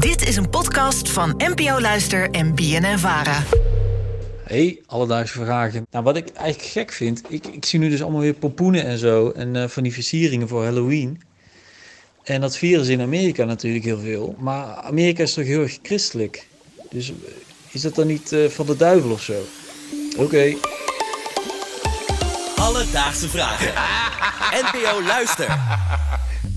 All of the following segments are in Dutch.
Dit is een podcast van NPO Luister en BNN Vara. Hey, alledaagse vragen. Nou, wat ik eigenlijk gek vind, ik, ik zie nu dus allemaal weer pompoenen en zo. En eh, van die versieringen voor Halloween. En dat vieren ze in Amerika natuurlijk heel veel. Maar Amerika is toch heel erg christelijk. Dus eh, is dat dan niet eh, van de duivel of zo? Oké. Alledaagse vragen. NPO Luister.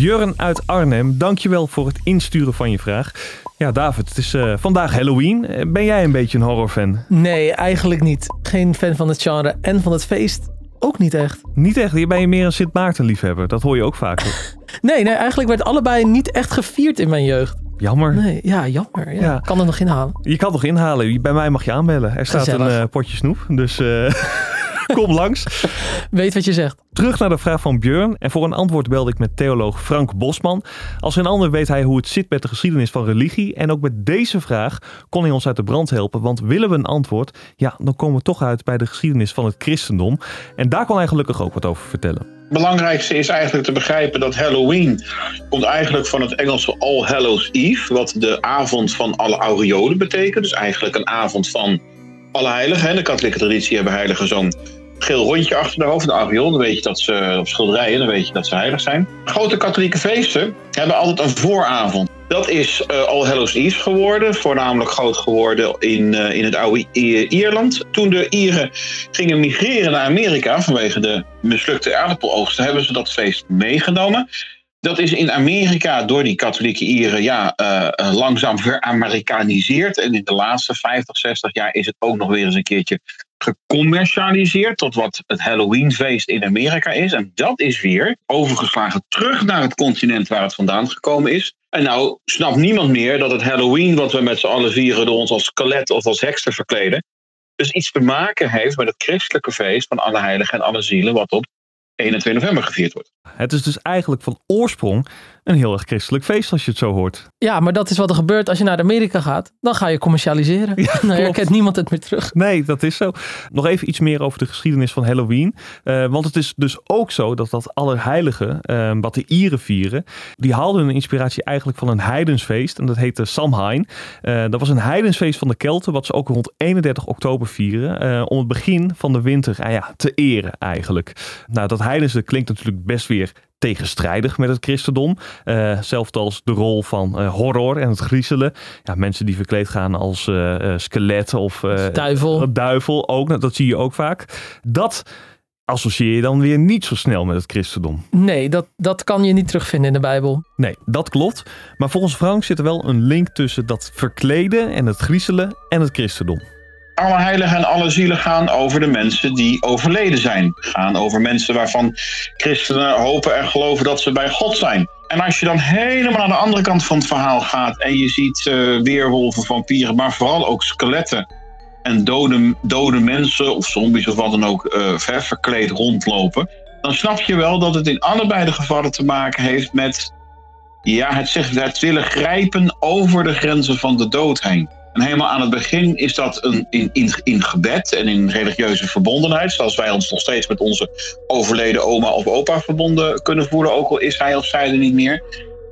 Björn uit Arnhem, dankjewel voor het insturen van je vraag. Ja, David, het is eh, vandaag Halloween. Eh, Ben jij een beetje een horrorfan? Nee, eigenlijk niet. Geen fan van het genre en van het feest ook niet echt. Niet echt, hier ben je meer een Sint Maarten liefhebber. Dat hoor je ook vaker. Nee, nee, eigenlijk werd allebei niet echt gevierd in mijn jeugd. Jammer. Nee, ja, jammer. Ja. Ja. Kan er nog inhalen. Je kan toch inhalen? Bij mij mag je aanbellen. Er staat Gezellig. een eh, potje snoep, dus kom langs. Weet wat je zegt. Terug naar de vraag van Björn. En voor een antwoord belde ik met theoloog Frank Bosman. Als een ander weet hij hoe het zit met de geschiedenis van religie. En ook met deze vraag kon hij ons uit de brand helpen. Want willen we een antwoord, ja, dan komen we toch uit bij de geschiedenis van het christendom. En daar kon hij gelukkig ook wat over vertellen. Het belangrijkste is eigenlijk te begrijpen dat Halloween komt eigenlijk van het Engelse All Hallows Eve, wat de avond van alle aureolen betekent. Dus eigenlijk een avond van alle heiligen. hè. De katholieke traditie hebben heiligen zo'n geel rondje achter de hoofd, een aureool. Dan weet je dat ze op schilderijen, dan weet je dat ze heilig zijn. Grote katholieke feesten hebben altijd een vooravond. Dat is eh, All Hallows Eve geworden, voornamelijk groot geworden in, eh, in het oude Ierland. Toen de Ieren gingen migreren naar Amerika vanwege de mislukte aardappeloogsten, hebben ze dat feest meegenomen. Dat is in Amerika door die katholieke Ieren ja, eh, eh, langzaam veramerikaniseerd. En in de laatste 50, 60 jaar is het ook nog weer eens een keertje gecommercialiseerd tot wat het Halloweenfeest in Amerika is. En dat is weer overgeslagen terug naar het continent waar het vandaan gekomen is. En nou snapt niemand meer dat het Halloween wat we met z'n allen vieren door ons als skelet of als heks te verkleden, dus iets te maken heeft met het christelijke feest van alle heiligen en alle zielen wat op 1 en 2 november gevierd wordt. Het is dus eigenlijk van oorsprong een heel erg christelijk feest als je het zo hoort. Ja, maar dat is wat er gebeurt als je naar Amerika gaat. Dan ga je commercialiseren. Ja, dan klopt. herkent niemand het meer terug. Nee, dat is zo. Nog even iets meer over de geschiedenis van Halloween. Eh, want het is dus ook zo dat dat Allerheiligen, eh, wat de Ieren vieren, die haalden hun inspiratie eigenlijk van een heidensfeest. En dat heette Samhain. Eh, dat was een heidensfeest van de Kelten, wat ze ook rond 31 oktober vieren. eh, om het begin van de winter ah ja, te eren eigenlijk. Nou, dat heidense klinkt natuurlijk best weer tegenstrijdig met het christendom. Eh, Hetzelfde als de rol van eh, horror en het griezelen. Ja, mensen die verkleed gaan als eh, skelet of Duivel. duivel ook. Nou, dat zie je ook vaak. Dat associeer je dan weer niet zo snel met het christendom. Nee, dat, dat kan je niet terugvinden in de Bijbel. Nee, dat klopt. Maar volgens Frank zit er wel een link tussen dat verkleden en het griezelen en het christendom. Alle heiligen en alle zielen gaan over de mensen die overleden zijn. Gaan over mensen waarvan christenen hopen en geloven dat ze bij God zijn. En als je dan helemaal aan de andere kant van het verhaal gaat en je ziet eh, weerwolven, vampieren, maar vooral ook skeletten en dode, dode mensen of zombies of wat dan ook ver verkleed rondlopen, dan snap je wel dat het in allebei de gevallen te maken heeft met ja, het, zeg, het willen grijpen over de grenzen van de dood heen. En helemaal aan het begin is dat een, in, gebed en in religieuze verbondenheid. Zoals wij ons nog steeds met onze overleden oma of opa verbonden kunnen voelen. Ook al is hij of zij er niet meer.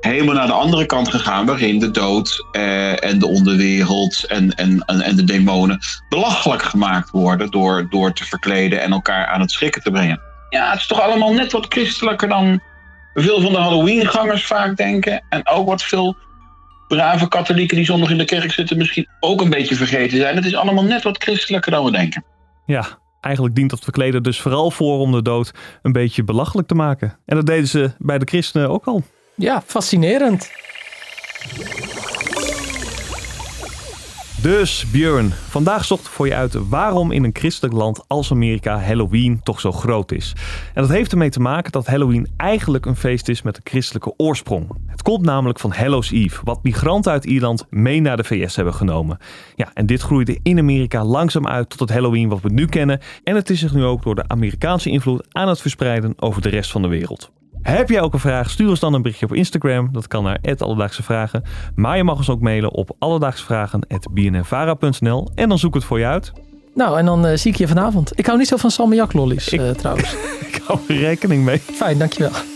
Helemaal naar de andere kant gegaan. Waarin de dood eh, en de onderwereld en, en, en, en de demonen belachelijk gemaakt worden. Door, door te verkleden en elkaar aan het schrikken te brengen. Ja, het is toch allemaal net wat christelijker dan veel van de Halloween-gangers vaak denken. En ook wat veel brave katholieken die zondag in de kerk zitten misschien ook een beetje vergeten zijn. Het is allemaal net wat christelijker dan we denken. Ja, eigenlijk dient dat verkleden dus vooral voor om de dood een beetje belachelijk te maken. En dat deden ze bij de christenen ook al. Ja, fascinerend. Dus Björn, vandaag zochten we voor je uit waarom in een christelijk land als Amerika Halloween toch zo groot is. En dat heeft ermee te maken dat Halloween eigenlijk een feest is met een christelijke oorsprong. Komt namelijk van Hallows Eve, wat migranten uit Ierland mee naar de VS hebben genomen. Ja, en dit groeide in Amerika langzaam uit tot het Halloween wat we nu kennen. En het is zich nu ook door de Amerikaanse invloed aan het verspreiden over de rest van de wereld. Heb jij ook een vraag? Stuur ons dan een berichtje op Instagram. Dat kan naar Alledaagse Vragen. Maar je mag ons ook mailen op alledaagsvragen.bnnvara.nl en dan zoek ik het voor je uit. Nou, en dan eh, zie ik je vanavond. Ik hou niet zo van salmiak lollies eh, trouwens. Ik hou er rekening mee. Fijn, dankjewel.